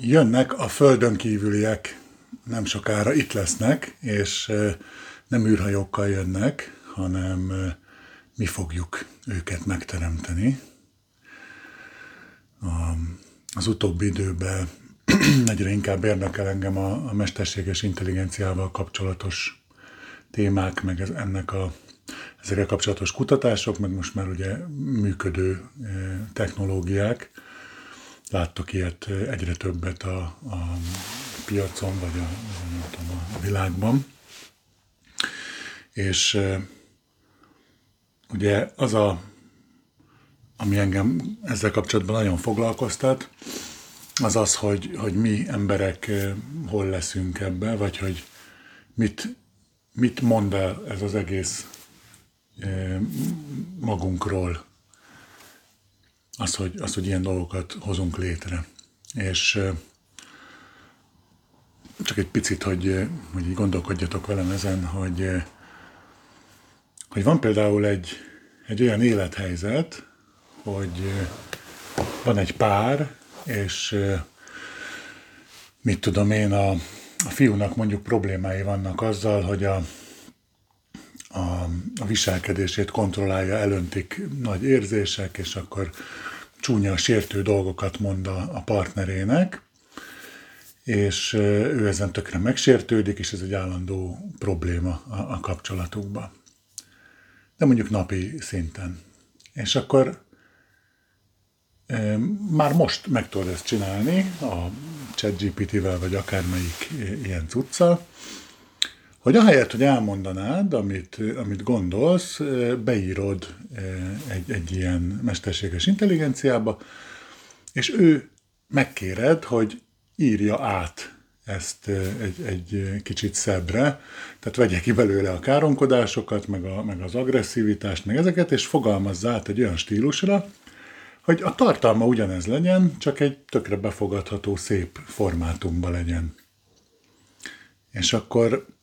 jönnek a földön kívüliek, nem sokára itt lesznek, és nem űrhajókkal jönnek, hanem mi fogjuk őket megteremteni. Az utóbbi időben egyre inkább érdekel engem a, mesterséges intelligenciával kapcsolatos témák, meg ennek a, ezekkel kapcsolatos kutatások, meg most már ugye működő technológiák. Láttok ilyet egyre többet a, a piacon, vagy a, tudom, a világban. És ugye az a, ami engem ezzel kapcsolatban nagyon foglalkoztat, az az, hogy, hogy mi emberek hol leszünk ebben, vagy hogy mit, mit mond el ez az egész magunkról, az, hogy, az, hogy ilyen dolgokat hozunk létre. És csak egy picit, hogy, hogy így gondolkodjatok velem ezen, hogy, hogy van például egy, egy olyan élethelyzet, hogy van egy pár, és mit tudom én, a, a fiúnak mondjuk problémái vannak azzal, hogy a, a, a viselkedését kontrollálja, elöntik nagy érzések, és akkor csúnya, sértő dolgokat mond a, a partnerének, és ő ezen tökre megsértődik, és ez egy állandó probléma a, a kapcsolatukban. De mondjuk napi szinten. És akkor már most meg tudod ezt csinálni a ChatGPT-vel, vagy akármelyik ilyen cuccal, hogy ahelyett, hogy elmondanád, amit, amit gondolsz, beírod egy, egy ilyen mesterséges intelligenciába, és ő megkéred, hogy írja át ezt egy, egy kicsit szebbre, tehát vegye ki belőle a káromkodásokat, meg, a, meg az agresszivitást, meg ezeket, és fogalmazza át egy olyan stílusra, hogy a tartalma ugyanez legyen, csak egy tökre befogadható, szép formátumban legyen. És akkor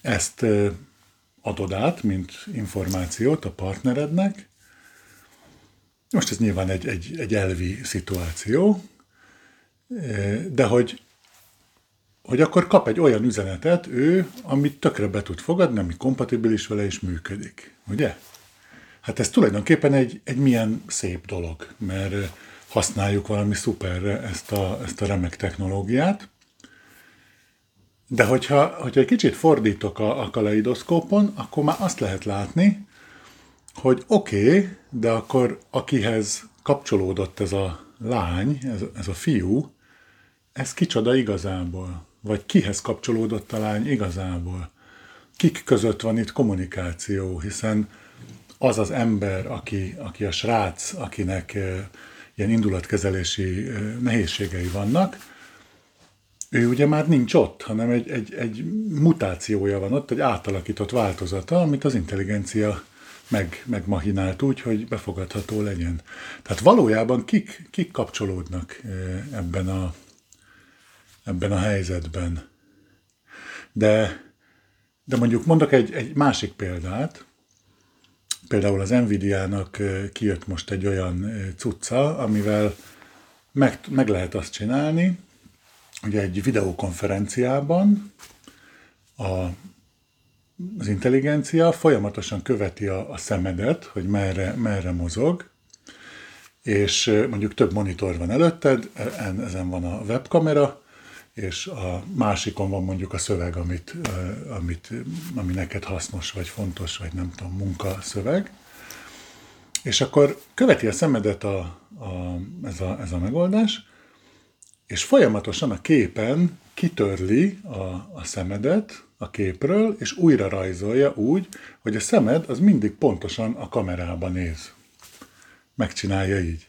ezt adod át, mint információt a partnerednek. Most ez nyilván egy, egy, egy elvi szituáció, de hogy, hogy akkor kap egy olyan üzenetet ő, amit tökre be tud fogadni, ami kompatibilis vele és működik. Ugye? Hát ez tulajdonképpen egy, egy milyen szép dolog, mert használjuk valami szuperre ezt a, ezt a remek technológiát. De hogyha, hogyha egy kicsit fordítok a, a kaleidoszkópon, akkor már azt lehet látni, hogy oké, okay, de akkor akihez kapcsolódott ez a lány, ez, ez a fiú, ez kicsoda igazából? Vagy kihez kapcsolódott a lány igazából? Kik között van itt kommunikáció? Hiszen az az ember, aki, aki a srác, akinek ilyen indulatkezelési nehézségei vannak, ő ugye már nincs ott, hanem egy, egy, egy mutációja van ott, egy átalakított változata, amit az intelligencia meg, megmahinált úgy, hogy befogadható legyen. Tehát valójában kik, kik kapcsolódnak ebben a, ebben a helyzetben. De, de mondjuk mondok egy, egy másik példát, Például az Nvidia-nak kijött most egy olyan cucca, amivel meg, meg lehet azt csinálni, hogy egy videokonferenciában a, az intelligencia folyamatosan követi a, a szemedet, hogy merre, merre mozog, és mondjuk több monitor van előtted, e, ezen van a webkamera, és a másikon van mondjuk a szöveg, amit, amit, ami neked hasznos, vagy fontos, vagy nem tudom, munka szöveg. És akkor követi a szemedet a, a, ez, a, ez a megoldás, és folyamatosan a képen kitörli a, a szemedet a képről, és újra rajzolja úgy, hogy a szemed az mindig pontosan a kamerába néz. Megcsinálja így.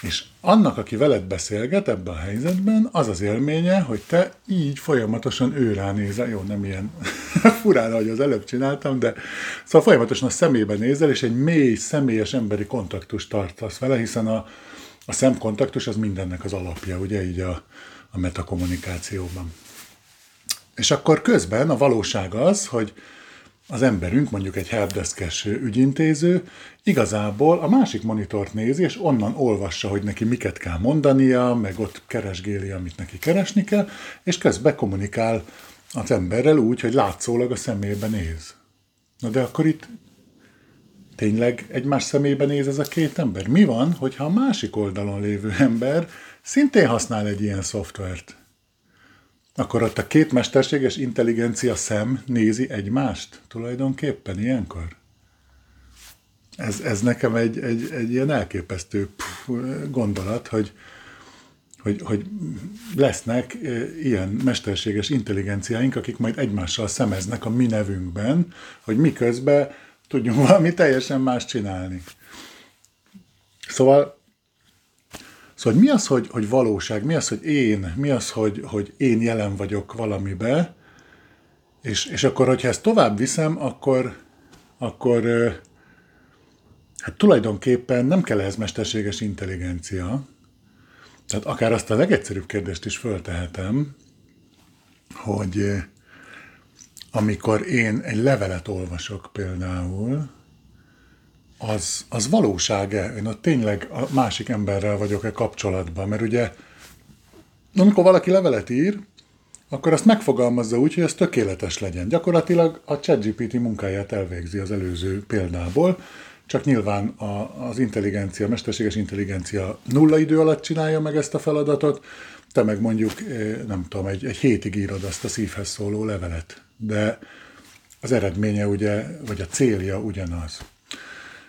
És annak, aki veled beszélget ebben a helyzetben, az az élménye, hogy te így folyamatosan ő ránézel, jó, nem ilyen furán, ahogy az előbb csináltam, de szóval folyamatosan a szemébe nézel, és egy mély, személyes emberi kontaktust tartasz vele, hiszen a, a szemkontaktus az mindennek az alapja, ugye így a, a metakommunikációban. És akkor közben a valóság az, hogy az emberünk, mondjuk egy helpdeskes ügyintéző, igazából a másik monitort nézi, és onnan olvassa, hogy neki miket kell mondania, meg ott keresgéli, amit neki keresni kell, és közben kommunikál az emberrel úgy, hogy látszólag a szemébe néz. Na de akkor itt tényleg egymás szemébe néz ez a két ember? Mi van, hogyha a másik oldalon lévő ember szintén használ egy ilyen szoftvert? Akkor ott a két mesterséges intelligencia szem nézi egymást tulajdonképpen ilyenkor? Ez, ez nekem egy, egy, egy ilyen elképesztő gondolat, hogy, hogy, hogy lesznek ilyen mesterséges intelligenciáink, akik majd egymással szemeznek a mi nevünkben, hogy miközben tudjunk valami teljesen más csinálni. Szóval Szóval mi az, hogy, hogy valóság, mi az, hogy én, mi az, hogy, hogy én jelen vagyok valamibe, és, és akkor, hogyha ezt tovább viszem, akkor, akkor hát tulajdonképpen nem kell ehhez mesterséges intelligencia. Tehát akár azt a legegyszerűbb kérdést is föltehetem, hogy amikor én egy levelet olvasok például, az, az valóság-e? Én ott tényleg a másik emberrel vagyok-e kapcsolatban? Mert ugye, amikor valaki levelet ír, akkor azt megfogalmazza úgy, hogy ez tökéletes legyen. Gyakorlatilag a ChatGPT munkáját elvégzi az előző példából, csak nyilván a, az intelligencia, mesterséges intelligencia nulla idő alatt csinálja meg ezt a feladatot, te meg mondjuk, eh, nem tudom, egy, egy hétig írod azt a szívhez szóló levelet. De az eredménye ugye, vagy a célja ugyanaz.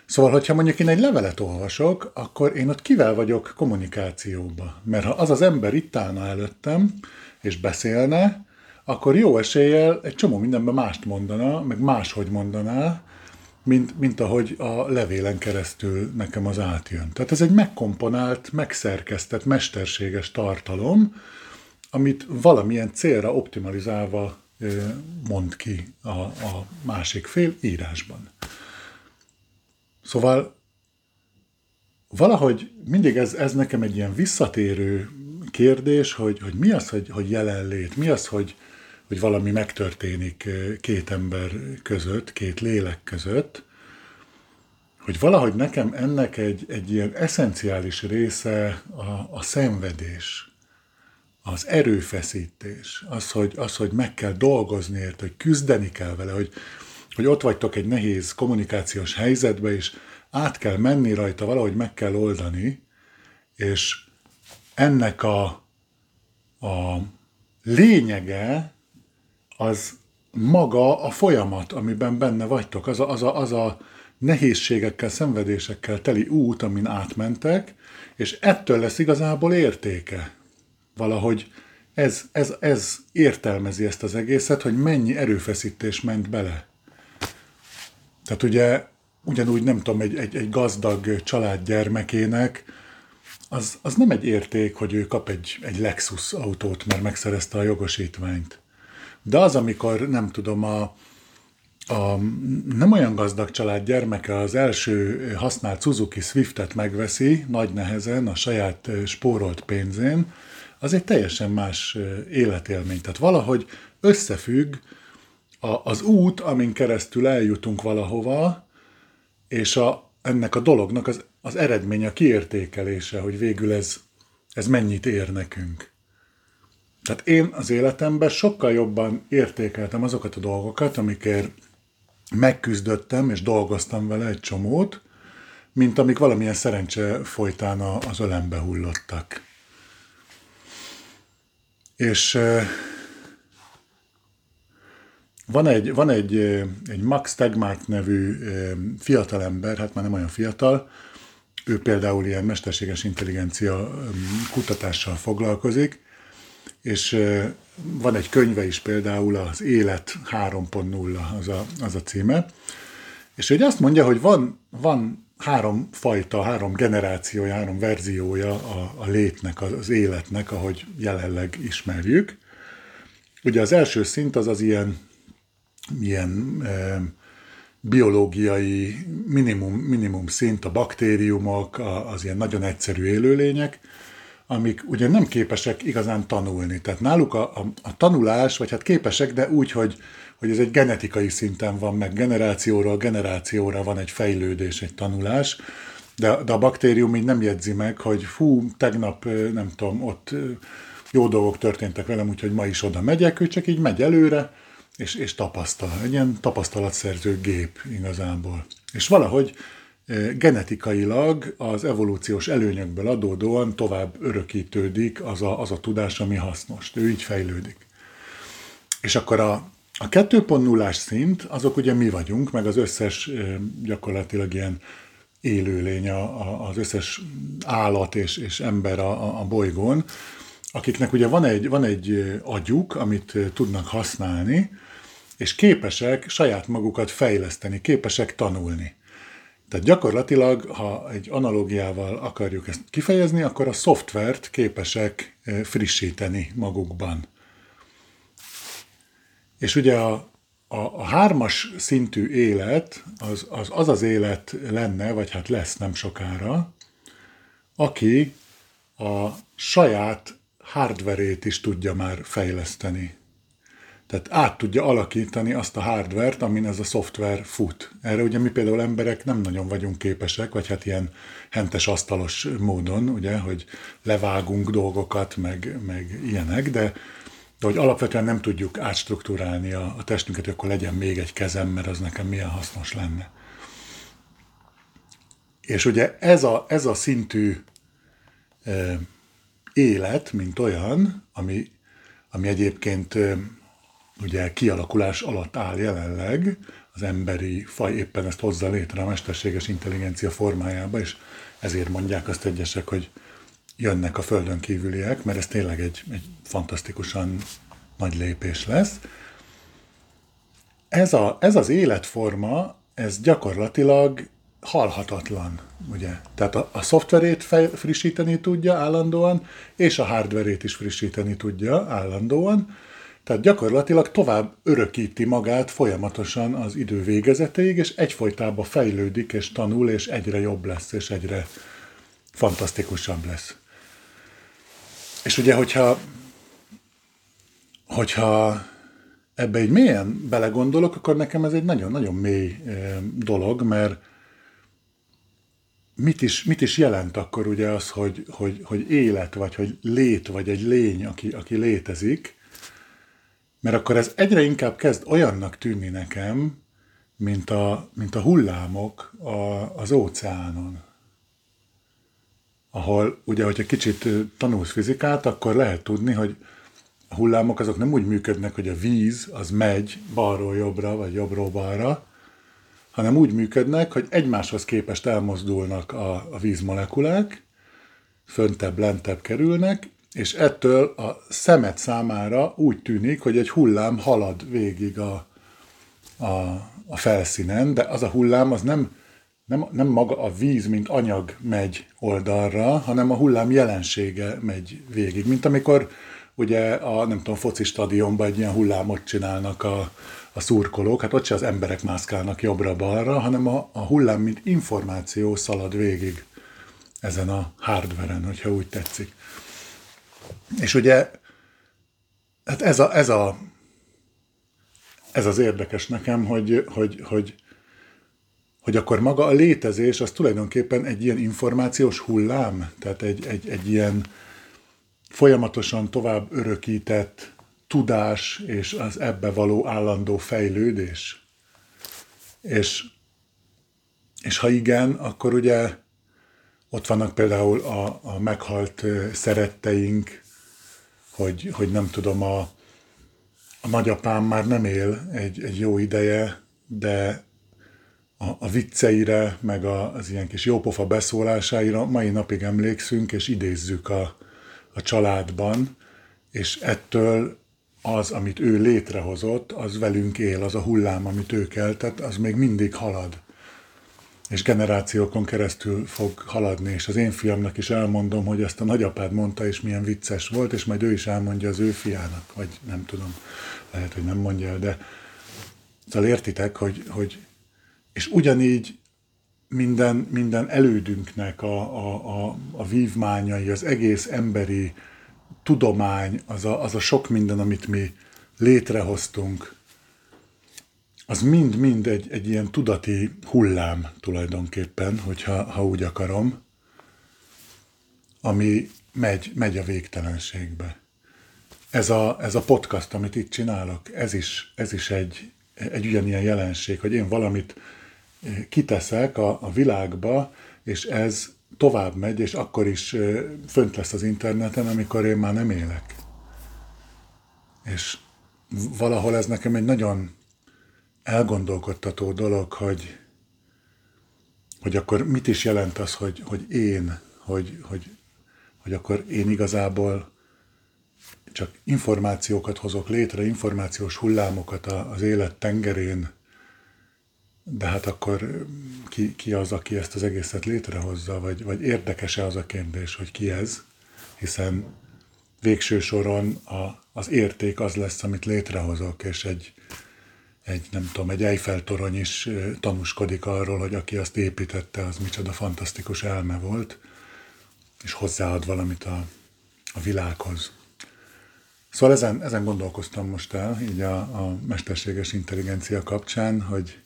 Szóval, hogyha mondjuk én egy levelet olvasok, akkor én ott kivel vagyok kommunikációba. Mert ha az az ember itt állna előttem, és beszélne, akkor jó eséllyel egy csomó mindenben mást mondana, meg máshogy mondaná, mint, mint ahogy a levélen keresztül nekem az átjön. Tehát ez egy megkomponált, megszerkesztett, mesterséges tartalom, amit valamilyen célra optimalizálva mond ki a, a másik fél írásban. Szóval valahogy mindig ez, ez nekem egy ilyen visszatérő kérdés, hogy, hogy mi az, hogy, hogy jelenlét, mi az, hogy, hogy valami megtörténik két ember között, két lélek között, hogy valahogy nekem ennek egy, egy ilyen eszenciális része a, a szenvedés, az erőfeszítés, az hogy, az, hogy meg kell dolgozni ért, hogy küzdeni kell vele, hogy, hogy ott vagytok egy nehéz kommunikációs helyzetbe, és át kell menni rajta, valahogy meg kell oldani, és ennek a, a lényege az maga a folyamat, amiben benne vagytok, az a, az a, az a nehézségekkel, szenvedésekkel teli út, amin átmentek, és ettől lesz igazából értéke. Valahogy ez, ez, ez értelmezi ezt az egészet, hogy mennyi erőfeszítés ment bele. Tehát ugye ugyanúgy nem tudom, egy, egy, egy gazdag család gyermekének, az, az nem egy érték, hogy ő kap egy, egy Lexus autót, mert megszerezte a jogosítványt. De az, amikor nem tudom, a, a nem olyan gazdag család gyermeke az első használt Suzuki Swiftet megveszi nagy nehezen a saját spórolt pénzén, az egy teljesen más életélmény. Tehát valahogy összefügg a, az út, amin keresztül eljutunk valahova, és a, ennek a dolognak az, az eredmény, a kiértékelése, hogy végül ez, ez mennyit ér nekünk. Tehát én az életemben sokkal jobban értékeltem azokat a dolgokat, amikért megküzdöttem és dolgoztam vele egy csomót, mint amik valamilyen szerencse folytán az ölembe hullottak. És van egy, van egy, egy Max Tegmark nevű fiatalember, hát már nem olyan fiatal, ő például ilyen mesterséges intelligencia kutatással foglalkozik, és van egy könyve is például, az Élet 3.0 az a, az a címe, és ő azt mondja, hogy van, van három fajta, három generációja, három verziója a, a létnek, az életnek, ahogy jelenleg ismerjük. Ugye az első szint az az ilyen milyen e, biológiai minimum, minimum szint, a baktériumok, az ilyen nagyon egyszerű élőlények. Amik ugye nem képesek igazán tanulni. Tehát náluk a, a, a tanulás, vagy hát képesek, de úgy, hogy, hogy ez egy genetikai szinten van, meg generációról generációra van egy fejlődés, egy tanulás, de, de a baktérium így nem jegyzi meg, hogy fú, tegnap nem tudom, ott jó dolgok történtek velem, úgyhogy ma is oda megyek, ő csak így megy előre, és, és tapasztal. Egy ilyen tapasztalatszerző gép igazából. És valahogy genetikailag az evolúciós előnyökből adódóan tovább örökítődik az a, az a tudás, ami hasznos. Ő így fejlődik. És akkor a, a 2.0-ás szint, azok ugye mi vagyunk, meg az összes gyakorlatilag ilyen élőlény, az összes állat és, és ember a, a bolygón, akiknek ugye van egy, van egy agyuk, amit tudnak használni, és képesek saját magukat fejleszteni, képesek tanulni. Tehát gyakorlatilag, ha egy analógiával akarjuk ezt kifejezni, akkor a szoftvert képesek frissíteni magukban. És ugye a, a, a hármas szintű élet az, az az az élet lenne, vagy hát lesz nem sokára, aki a saját hardverét is tudja már fejleszteni. Tehát át tudja alakítani azt a hardvert, amin ez a szoftver fut. Erre ugye mi például emberek nem nagyon vagyunk képesek, vagy hát ilyen hentes asztalos módon, ugye, hogy levágunk dolgokat, meg, meg ilyenek, de, de hogy alapvetően nem tudjuk átstruktúrálni a, a testünket, hogy akkor legyen még egy kezem, mert az nekem milyen hasznos lenne. És ugye ez a, ez a szintű e, élet, mint olyan, ami, ami egyébként ugye kialakulás alatt áll jelenleg, az emberi faj éppen ezt hozza létre a mesterséges intelligencia formájába, és ezért mondják azt egyesek, hogy jönnek a földön kívüliek, mert ez tényleg egy, egy fantasztikusan nagy lépés lesz. Ez, a, ez az életforma, ez gyakorlatilag halhatatlan, ugye? Tehát a, a szoftverét fej, frissíteni tudja állandóan, és a hardverét is frissíteni tudja állandóan, tehát gyakorlatilag tovább örökíti magát folyamatosan az idő végezetéig, és egyfolytában fejlődik, és tanul, és egyre jobb lesz, és egyre fantasztikusabb lesz. És ugye, hogyha, hogyha ebbe egy mélyen belegondolok, akkor nekem ez egy nagyon-nagyon mély eh, dolog, mert mit is, mit is jelent akkor ugye az, hogy, hogy, hogy élet, vagy hogy lét, vagy egy lény, aki, aki létezik, mert akkor ez egyre inkább kezd olyannak tűnni nekem, mint a, mint a hullámok a, az óceánon. Ahol ugye, hogyha kicsit tanulsz fizikát, akkor lehet tudni, hogy a hullámok azok nem úgy működnek, hogy a víz az megy balról jobbra, vagy jobbról balra, hanem úgy működnek, hogy egymáshoz képest elmozdulnak a, a vízmolekulák, föntebb, lentebb kerülnek, és ettől a szemet számára úgy tűnik, hogy egy hullám halad végig a, a, a felszínen, de az a hullám az nem, nem, nem maga a víz, mint anyag megy oldalra, hanem a hullám jelensége megy végig. Mint amikor ugye a, nem tudom, foci stadionban egy ilyen hullámot csinálnak a, a szurkolók, hát ott se az emberek mászkálnak jobbra-balra, hanem a, a hullám, mint információ szalad végig ezen a hardveren, hogyha úgy tetszik. És ugye, hát ez, a, ez, a, ez az érdekes nekem, hogy, hogy, hogy, hogy akkor maga a létezés az tulajdonképpen egy ilyen információs hullám, tehát egy, egy, egy ilyen folyamatosan tovább örökített tudás és az ebbe való állandó fejlődés. És, és ha igen, akkor ugye ott vannak például a, a meghalt szeretteink, hogy, hogy nem tudom, a, a nagyapám már nem él egy, egy jó ideje, de a, a vicceire, meg a, az ilyen kis jópofa beszólásáira mai napig emlékszünk, és idézzük a, a családban, és ettől az, amit ő létrehozott, az velünk él, az a hullám, amit ő keltett, az még mindig halad és generációkon keresztül fog haladni, és az én fiamnak is elmondom, hogy ezt a nagyapád mondta, és milyen vicces volt, és majd ő is elmondja az ő fiának, vagy nem tudom, lehet, hogy nem mondja el, de szóval értitek, hogy, hogy és ugyanígy minden, minden elődünknek a, a, a, a vívmányai, az egész emberi tudomány, az a, az a sok minden, amit mi létrehoztunk, az mind-mind egy, egy ilyen tudati hullám tulajdonképpen, hogyha ha úgy akarom, ami megy, megy a végtelenségbe. Ez a, ez a podcast, amit itt csinálok, ez is, ez is egy, egy ugyanilyen jelenség, hogy én valamit eh, kiteszek a, a világba, és ez tovább megy, és akkor is eh, fönt lesz az interneten, amikor én már nem élek. És valahol ez nekem egy nagyon elgondolkodtató dolog, hogy, hogy akkor mit is jelent az, hogy, hogy én, hogy, hogy, hogy akkor én igazából csak információkat hozok létre, információs hullámokat az élet tengerén, de hát akkor ki, ki az, aki ezt az egészet létrehozza, vagy, vagy érdekes-e az a kérdés, hogy ki ez, hiszen végső soron a, az érték az lesz, amit létrehozok, és egy, egy, nem tudom, egy Eiffel torony is tanúskodik arról, hogy aki azt építette, az micsoda fantasztikus elme volt, és hozzáad valamit a, a világhoz. Szóval ezen, ezen gondolkoztam most el, így a, a mesterséges intelligencia kapcsán, hogy,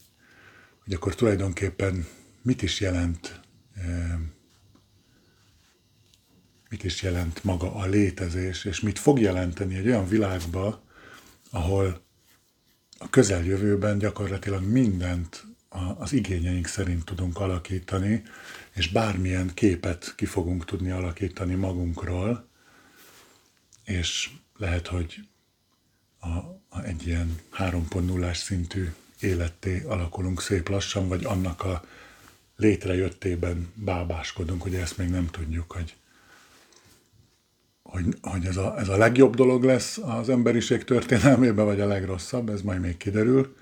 hogy akkor tulajdonképpen mit is jelent mit is jelent maga a létezés, és mit fog jelenteni egy olyan világba, ahol közeljövőben gyakorlatilag mindent az igényeink szerint tudunk alakítani, és bármilyen képet ki fogunk tudni alakítani magunkról, és lehet, hogy a, a egy ilyen 3.0-ás szintű életté alakulunk szép lassan, vagy annak a létrejöttében bábáskodunk, hogy ezt még nem tudjuk, hogy, hogy, hogy ez, a, ez a legjobb dolog lesz az emberiség történelmében, vagy a legrosszabb, ez majd még kiderül,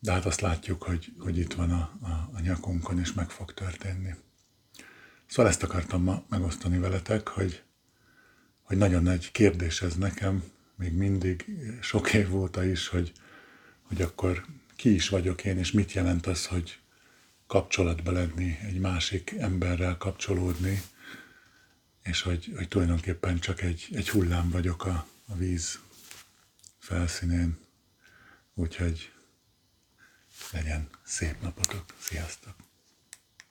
de hát azt látjuk, hogy, hogy itt van a, a, a nyakunkon, és meg fog történni. Szóval ezt akartam ma megosztani veletek, hogy, hogy nagyon nagy kérdés ez nekem, még mindig sok év óta is, hogy, hogy akkor ki is vagyok én, és mit jelent az, hogy kapcsolatba lenni, egy másik emberrel kapcsolódni, és hogy, hogy tulajdonképpen csak egy, egy hullám vagyok a, a víz felszínén. Úgyhogy legyen szép napotok, sziasztok!